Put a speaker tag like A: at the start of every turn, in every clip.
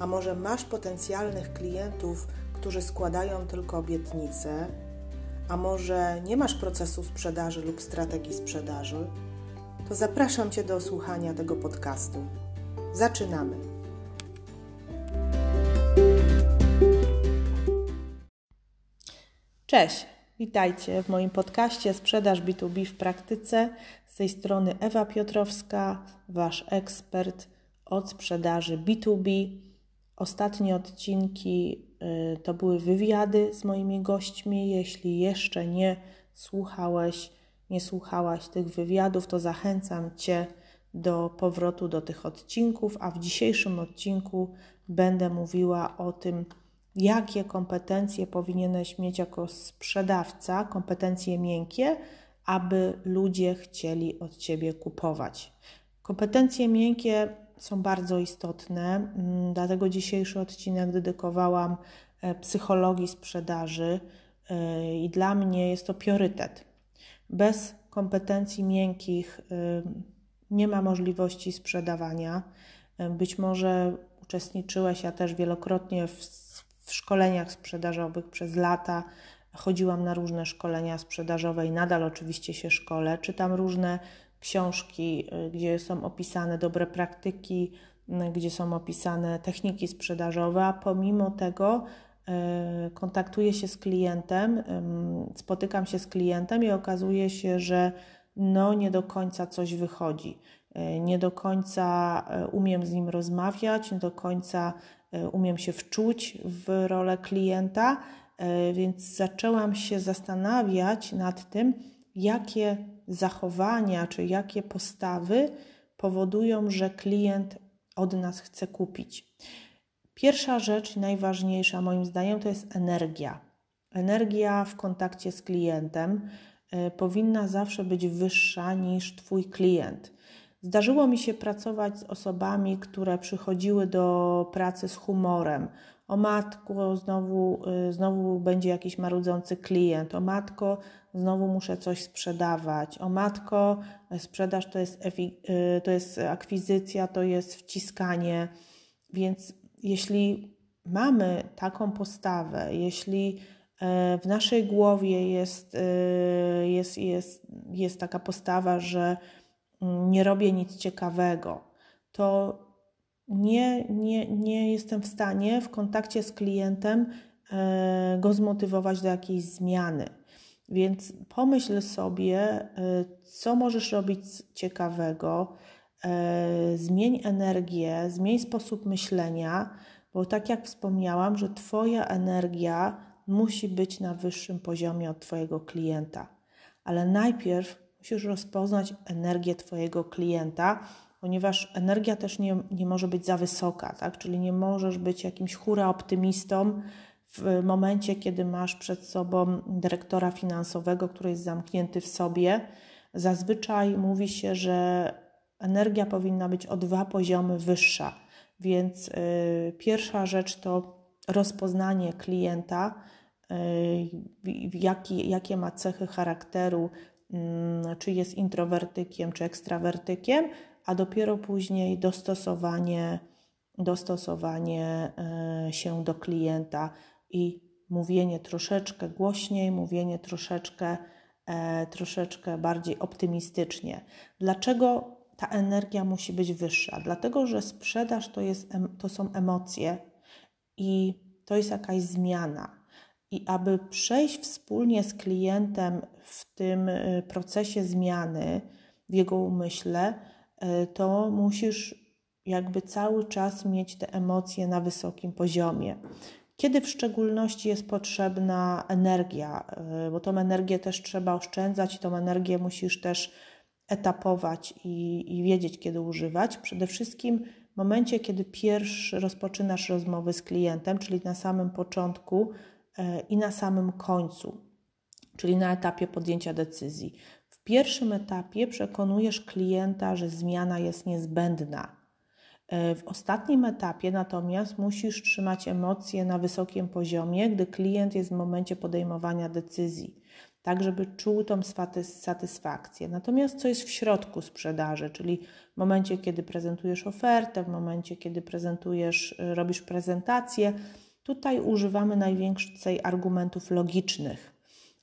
A: a może masz potencjalnych klientów, którzy składają tylko obietnice, a może nie masz procesu sprzedaży lub strategii sprzedaży, to zapraszam Cię do słuchania tego podcastu. Zaczynamy! Cześć, witajcie w moim podcaście Sprzedaż B2B w praktyce. Z tej strony Ewa Piotrowska, Wasz ekspert od sprzedaży B2B. Ostatnie odcinki y, to były wywiady z moimi gośćmi. Jeśli jeszcze nie słuchałeś, nie słuchałaś tych wywiadów, to zachęcam Cię do powrotu do tych odcinków, a w dzisiejszym odcinku będę mówiła o tym, jakie kompetencje powinieneś mieć jako sprzedawca, kompetencje miękkie, aby ludzie chcieli od Ciebie kupować. Kompetencje miękkie są bardzo istotne, mm, dlatego dzisiejszy odcinek dedykowałam e, psychologii sprzedaży e, i dla mnie jest to priorytet. Bez kompetencji miękkich e, nie ma możliwości sprzedawania. Być może uczestniczyłeś, ja też wielokrotnie w, w szkoleniach sprzedażowych przez lata. Chodziłam na różne szkolenia sprzedażowe i nadal oczywiście się szkole. Czytam różne książki, y, gdzie są opisane dobre praktyki, y, gdzie są opisane techniki sprzedażowe, a pomimo tego y, kontaktuję się z klientem, spotykam się z klientem i okazuje się, że no nie do końca coś wychodzi. Nie do końca umiem z nim rozmawiać, nie do końca umiem się wczuć w rolę klienta, więc zaczęłam się zastanawiać nad tym, jakie zachowania czy jakie postawy powodują, że klient od nas chce kupić. Pierwsza rzecz, najważniejsza moim zdaniem, to jest energia. Energia w kontakcie z klientem y, powinna zawsze być wyższa niż Twój klient. Zdarzyło mi się pracować z osobami, które przychodziły do pracy z humorem. O matko, znowu, y, znowu będzie jakiś marudzący klient. O matko, znowu muszę coś sprzedawać. O matko, sprzedaż to jest, y, to jest akwizycja, to jest wciskanie. Więc jeśli mamy taką postawę, jeśli y, w naszej głowie jest, jest, jest, jest taka postawa, że nie robię nic ciekawego, to nie, nie, nie jestem w stanie w kontakcie z klientem e, go zmotywować do jakiejś zmiany. Więc pomyśl sobie, e, co możesz robić ciekawego, e, zmień energię, zmień sposób myślenia, bo tak jak wspomniałam, że Twoja energia musi być na wyższym poziomie od Twojego klienta. Ale najpierw Musisz rozpoznać energię Twojego klienta, ponieważ energia też nie, nie może być za wysoka, tak? czyli nie możesz być jakimś hura optymistą w momencie, kiedy masz przed sobą dyrektora finansowego, który jest zamknięty w sobie. Zazwyczaj mówi się, że energia powinna być o dwa poziomy wyższa, więc y, pierwsza rzecz to rozpoznanie klienta, y, jaki, jakie ma cechy charakteru, czy jest introwertykiem, czy ekstrawertykiem, a dopiero później dostosowanie, dostosowanie e, się do klienta i mówienie troszeczkę głośniej, mówienie troszeczkę, e, troszeczkę bardziej optymistycznie. Dlaczego ta energia musi być wyższa? Dlatego, że sprzedaż to, jest, to są emocje i to jest jakaś zmiana. I aby przejść wspólnie z klientem w tym y, procesie zmiany w jego umyśle, y, to musisz jakby cały czas mieć te emocje na wysokim poziomie. Kiedy w szczególności jest potrzebna energia, y, bo tą energię też trzeba oszczędzać tą energię musisz też etapować i, i wiedzieć, kiedy używać. Przede wszystkim w momencie, kiedy pierwszy rozpoczynasz rozmowy z klientem, czyli na samym początku i na samym końcu, czyli na etapie podjęcia decyzji. W pierwszym etapie przekonujesz klienta, że zmiana jest niezbędna. E, w ostatnim etapie natomiast musisz trzymać emocje na wysokim poziomie, gdy klient jest w momencie podejmowania decyzji tak żeby czuł tą satysfakcję. Natomiast co jest w środku sprzedaży, czyli w momencie, kiedy prezentujesz ofertę, w momencie, kiedy prezentujesz, y, robisz prezentację, tutaj używamy największej argumentów logicznych.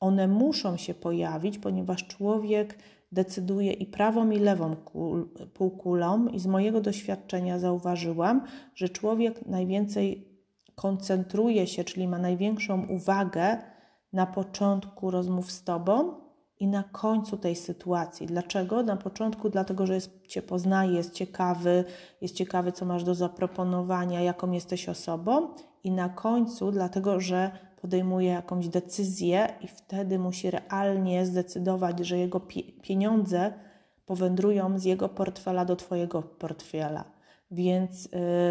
A: One muszą się pojawić, ponieważ człowiek decyduje i prawą, i lewą kul, półkulą, i z mojego doświadczenia zauważyłam, że człowiek najwięcej koncentruje się, czyli ma największą uwagę na początku rozmów z Tobą i na końcu tej sytuacji. Dlaczego? Na początku, dlatego, że jest, Cię poznaje, jest ciekawy, jest ciekawy, co masz do zaproponowania, jaką jesteś osobą, i na końcu, dlatego, że podejmuje jakąś decyzję i wtedy musi realnie zdecydować, że jego pieniądze powędrują z jego portfela do Twojego portfela. Więc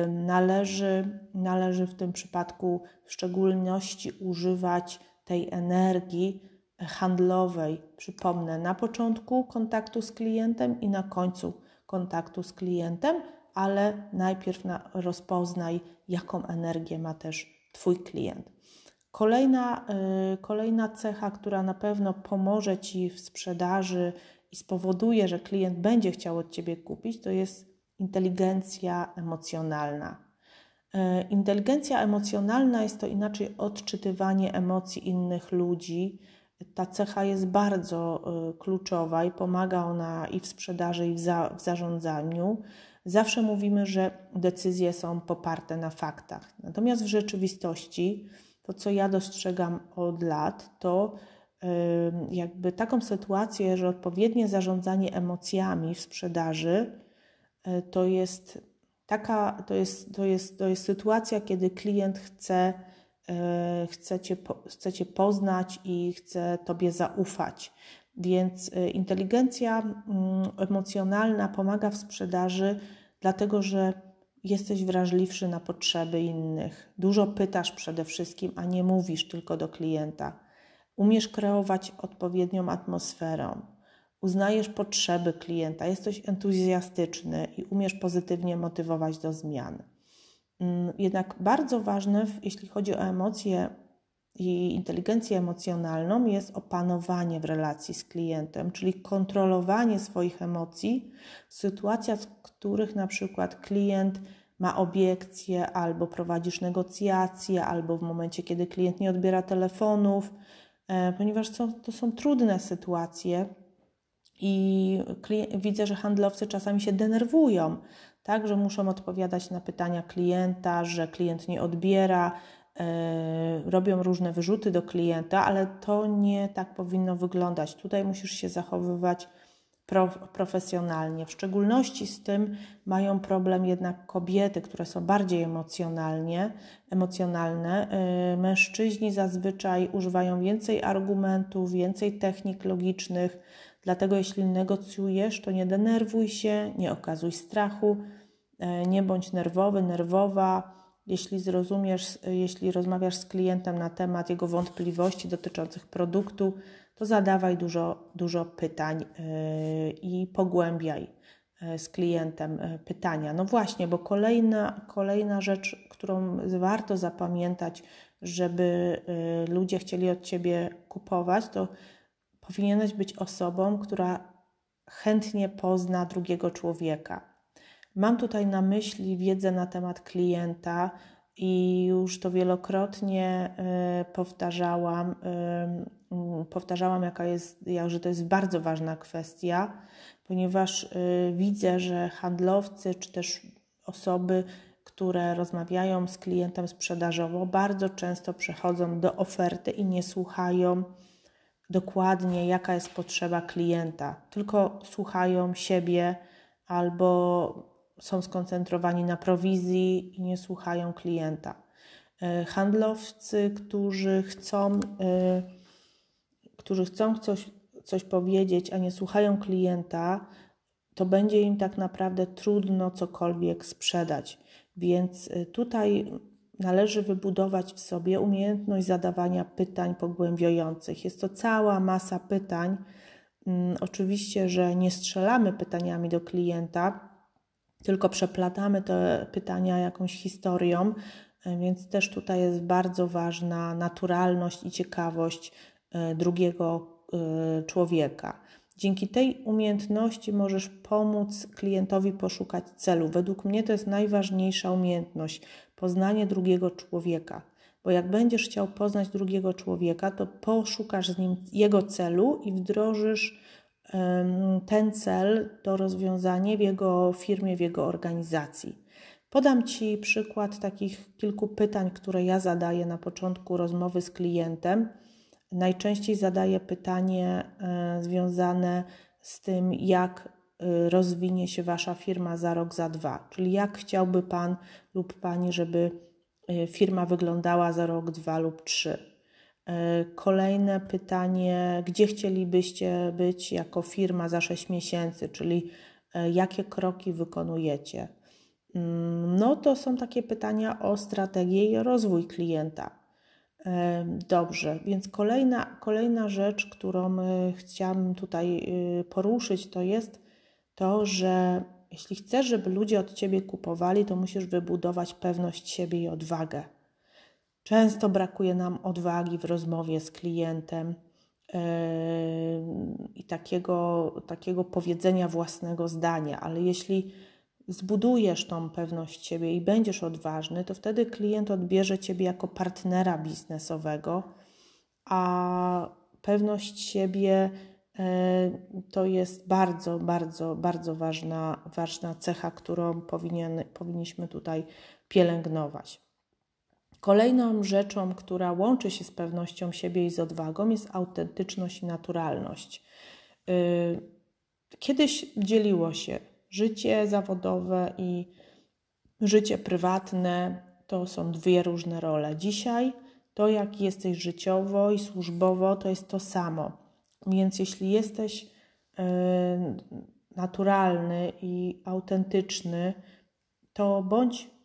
A: należy, należy w tym przypadku w szczególności używać tej energii handlowej, przypomnę, na początku kontaktu z klientem i na końcu kontaktu z klientem, ale najpierw na, rozpoznaj, jaką energię ma też Twój klient. Kolejna, yy, kolejna cecha, która na pewno pomoże Ci w sprzedaży i spowoduje, że klient będzie chciał od Ciebie kupić, to jest inteligencja emocjonalna. E, inteligencja emocjonalna jest to inaczej odczytywanie emocji innych ludzi. Ta cecha jest bardzo e, kluczowa i pomaga ona i w sprzedaży, i w, za, w zarządzaniu. Zawsze mówimy, że decyzje są poparte na faktach. Natomiast w rzeczywistości, to co ja dostrzegam od lat, to jakby taką sytuację, że odpowiednie zarządzanie emocjami w sprzedaży to jest Taka to jest, to jest, to jest sytuacja, kiedy klient chce, e, chce, cię, chce Cię poznać i chce Tobie zaufać. Więc e, inteligencja mm, emocjonalna pomaga w sprzedaży, dlatego że jesteś wrażliwszy na potrzeby innych. Dużo pytasz przede wszystkim, a nie mówisz tylko do klienta. Umiesz kreować odpowiednią atmosferę uznajesz potrzeby klienta, jesteś entuzjastyczny i umiesz pozytywnie motywować do zmian. Mm, jednak bardzo ważne, jeśli chodzi o emocje i inteligencję emocjonalną, jest opanowanie w relacji z klientem, czyli kontrolowanie swoich emocji. W sytuacjach, w których na przykład klient ma obiekcje, albo prowadzisz negocjacje, albo w momencie, kiedy klient nie odbiera telefonów, e, ponieważ to są trudne sytuacje, i widzę, że handlowcy czasami się denerwują, tak, że muszą odpowiadać na pytania klienta, że klient nie odbiera, robią różne wyrzuty do klienta, ale to nie tak powinno wyglądać. Tutaj musisz się zachowywać profesjonalnie. W szczególności z tym mają problem jednak kobiety, które są bardziej emocjonalnie, emocjonalne. Yy, mężczyźni zazwyczaj używają więcej argumentów, więcej technik logicznych, Dlatego jeśli negocjujesz, to nie denerwuj się, nie okazuj strachu, e, nie bądź nerwowy, nerwowa. Jeśli zrozumiesz, jeśli rozmawiasz z klientem na temat jego wątpliwości dotyczących produktu, to zadawaj dużo, dużo pytań e, i pogłębiaj e, z klientem pytania. No właśnie, bo kolejna, kolejna rzecz, którą warto zapamiętać, żeby ludzie chcieli od ciebie kupować, to Powinieneś być osobą, która chętnie pozna drugiego człowieka. Mam tutaj na myśli wiedzę na temat klienta i już to wielokrotnie y, powtarzałam, y, powtarzałam, jaka jest, że to jest bardzo ważna kwestia, ponieważ y, widzę, że handlowcy czy też osoby, które rozmawiają z klientem sprzedażowo, bardzo często przechodzą do oferty i nie słuchają dokładnie, jaka jest potrzeba klienta, tylko słuchają siebie albo są skoncentrowani na prowizji i nie słuchają klienta. E, handlowcy, którzy chcą, e, którzy chcą coś, coś powiedzieć, a nie słuchają klienta, to będzie im tak naprawdę trudno cokolwiek sprzedać. Więc y, tutaj należy wybudować w sobie umiejętność zadawania pytań pogłębiających. Jest to cała masa pytań. Mm, oczywiście, że nie strzelamy pytaniami do klienta, tylko przeplatamy te pytania jakąś historią, y, więc też tutaj jest bardzo ważna naturalność i ciekawość y, drugiego człowieka. Dzięki tej umiejętności możesz pomóc klientowi poszukać celu. Według mnie to jest najważniejsza umiejętność poznanie drugiego człowieka. Bo jak będziesz chciał poznać drugiego człowieka, to poszukasz z nim jego celu i wdrożysz ten cel, to rozwiązanie w jego firmie, w jego organizacji. Podam Ci przykład takich kilku pytań, które ja zadaję na początku rozmowy z klientem Najczęściej zadaję pytanie e, związane z tym, jak e, rozwinie się Wasza firma za rok, za dwa, czyli jak chciałby Pan lub Pani, żeby e, firma wyglądała za rok, dwa lub trzy. Kolejne pytanie, gdzie chcielibyście być jako firma za 6 miesięcy, czyli jakie kroki wykonujecie? Mm, no to są takie pytania o strategię i rozwój klienta. Dobrze, więc kolejna, kolejna rzecz, którą e, chciałam tutaj e, poruszyć, to jest to, że jeśli chcesz, żeby ludzie od ciebie kupowali, to musisz wybudować pewność siebie i odwagę. Często brakuje nam odwagi w rozmowie z klientem i takiego, takiego powiedzenia własnego zdania, ale jeśli zbudujesz tą pewność siebie i będziesz odważny, to wtedy klient odbierze ciebie jako partnera biznesowego, a pewność siebie e, to jest bardzo, bardzo, bardzo ważna, ważna cecha, którą powinien, powinniśmy tutaj pielęgnować. Kolejną rzeczą, która łączy się z pewnością siebie i z odwagą, jest autentyczność i naturalność. Y, kiedyś dzieliło się Życie zawodowe i życie prywatne to są dwie różne role. Dzisiaj to, jak jesteś życiowo i służbowo, to jest to samo. Więc jeśli jesteś y, naturalny i autentyczny, to bądź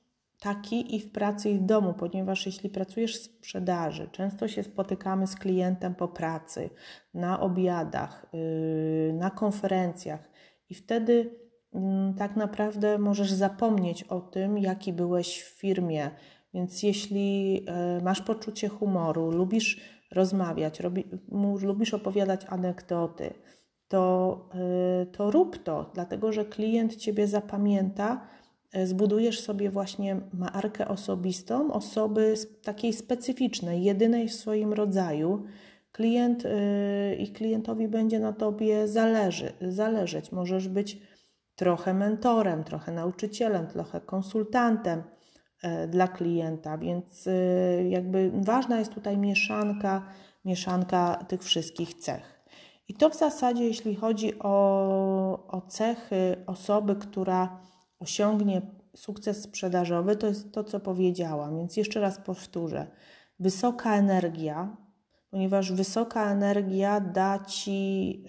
A: taki i w pracy, i w domu, ponieważ jeśli pracujesz w sprzedaży, często się spotykamy z klientem po pracy, na obiadach, yy, na konferencjach, i wtedy Mm, tak naprawdę możesz zapomnieć o tym, jaki byłeś w firmie. Więc jeśli e, masz poczucie humoru, lubisz rozmawiać, lubisz opowiadać anegdoty, to, e, to rób to, dlatego że klient Ciebie zapamięta. Zbudujesz sobie właśnie markę osobistą, osoby takiej specyficznej, jedynej w swoim rodzaju. Klient i klientowi będzie na Tobie zależy, zależeć. Możesz być trochę mentorem, trochę nauczycielem, trochę konsultantem e, dla klienta, więc e, jakby ważna jest tutaj mieszanka, mieszanka tych wszystkich cech. I to w zasadzie, jeśli chodzi o, o cechy osoby, która osiągnie sukces sprzedażowy, to jest to, co powiedziałam. Więc jeszcze raz powtórzę. Wysoka energia, ponieważ wysoka energia da Ci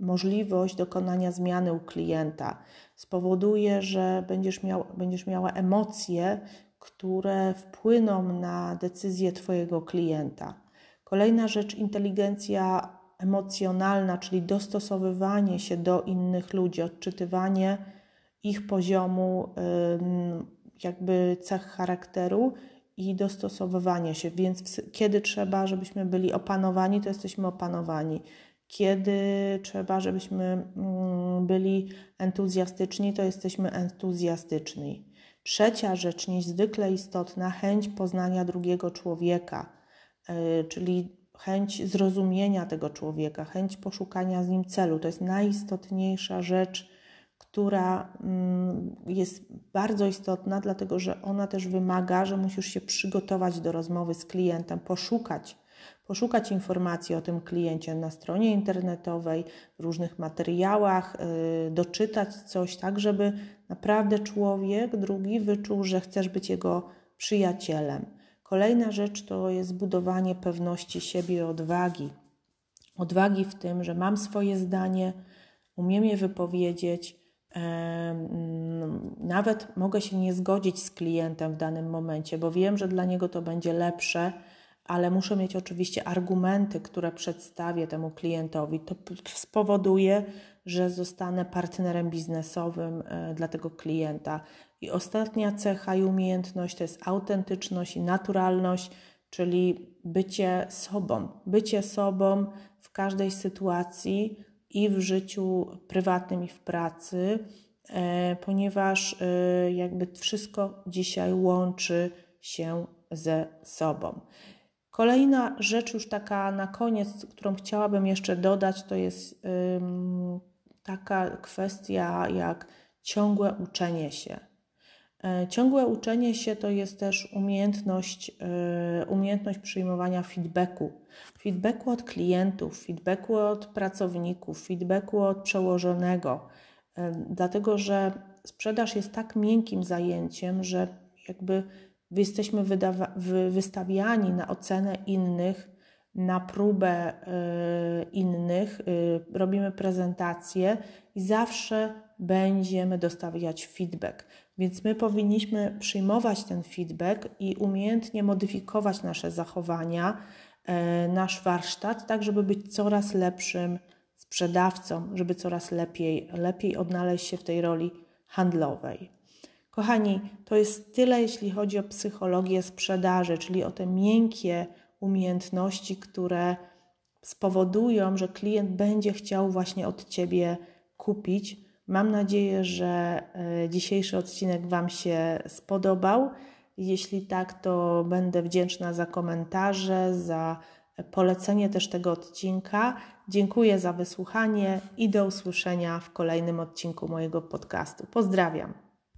A: możliwość dokonania zmiany u klienta. Spowoduje, że będziesz, miał, będziesz miała emocje, które wpłyną na decyzję Twojego klienta. Kolejna rzecz, inteligencja emocjonalna, czyli dostosowywanie się do innych ludzi, odczytywanie ich poziomu, jakby cech charakteru i dostosowywania się, więc kiedy trzeba, żebyśmy byli opanowani, to jesteśmy opanowani. Kiedy trzeba, żebyśmy mm, byli entuzjastyczni, to jesteśmy entuzjastyczni. Trzecia rzecz, niezwykle istotna, chęć poznania drugiego człowieka, yy, czyli chęć zrozumienia tego człowieka, chęć poszukania z nim celu. To jest najistotniejsza rzecz która mm, jest bardzo istotna, dlatego że ona też wymaga, że musisz się przygotować do rozmowy z klientem, poszukać, poszukać informacji o tym kliencie na stronie internetowej, w różnych materiałach, y, doczytać coś tak, żeby naprawdę człowiek drugi wyczuł, że chcesz być jego przyjacielem. Kolejna rzecz to jest budowanie pewności siebie i odwagi. Odwagi w tym, że mam swoje zdanie, umiem je wypowiedzieć. Nawet mogę się nie zgodzić z klientem w danym momencie, bo wiem, że dla niego to będzie lepsze, ale muszę mieć oczywiście argumenty, które przedstawię temu klientowi. To spowoduje, że zostanę partnerem biznesowym e, dla tego klienta. I ostatnia cecha i umiejętność to jest autentyczność i naturalność, czyli bycie sobą. Bycie sobą w każdej sytuacji i w życiu prywatnym, i w pracy, e, ponieważ e, jakby wszystko dzisiaj łączy się ze sobą. Kolejna rzecz, już taka na koniec, którą chciałabym jeszcze dodać, to jest taka kwestia jak ciągłe uczenie się. E, ciągłe uczenie się to jest też umiejętność, e, umiejętność przyjmowania feedbacku. Feedbacku od klientów, feedbacku od pracowników, feedbacku od przełożonego. E, dlatego, że sprzedaż jest tak miękkim zajęciem, że jakby jesteśmy wystawiani na ocenę innych, na próbę innych, robimy prezentację i zawsze będziemy dostawiać feedback. Więc my powinniśmy przyjmować ten feedback i umiejętnie modyfikować nasze zachowania, e, nasz warsztat, tak żeby być coraz lepszym sprzedawcą, żeby coraz lepiej, lepiej odnaleźć się w tej roli handlowej. Kochani, to jest tyle, jeśli chodzi o psychologię sprzedaży, czyli o te miękkie umiejętności, które spowodują, że klient będzie chciał właśnie od Ciebie kupić Mam nadzieję, że e, dzisiejszy odcinek Wam się spodobał. Jeśli tak, to będę wdzięczna za komentarze, za polecenie też tego odcinka. Dziękuję za wysłuchanie i do usłyszenia w kolejnym odcinku mojego podcastu. Pozdrawiam.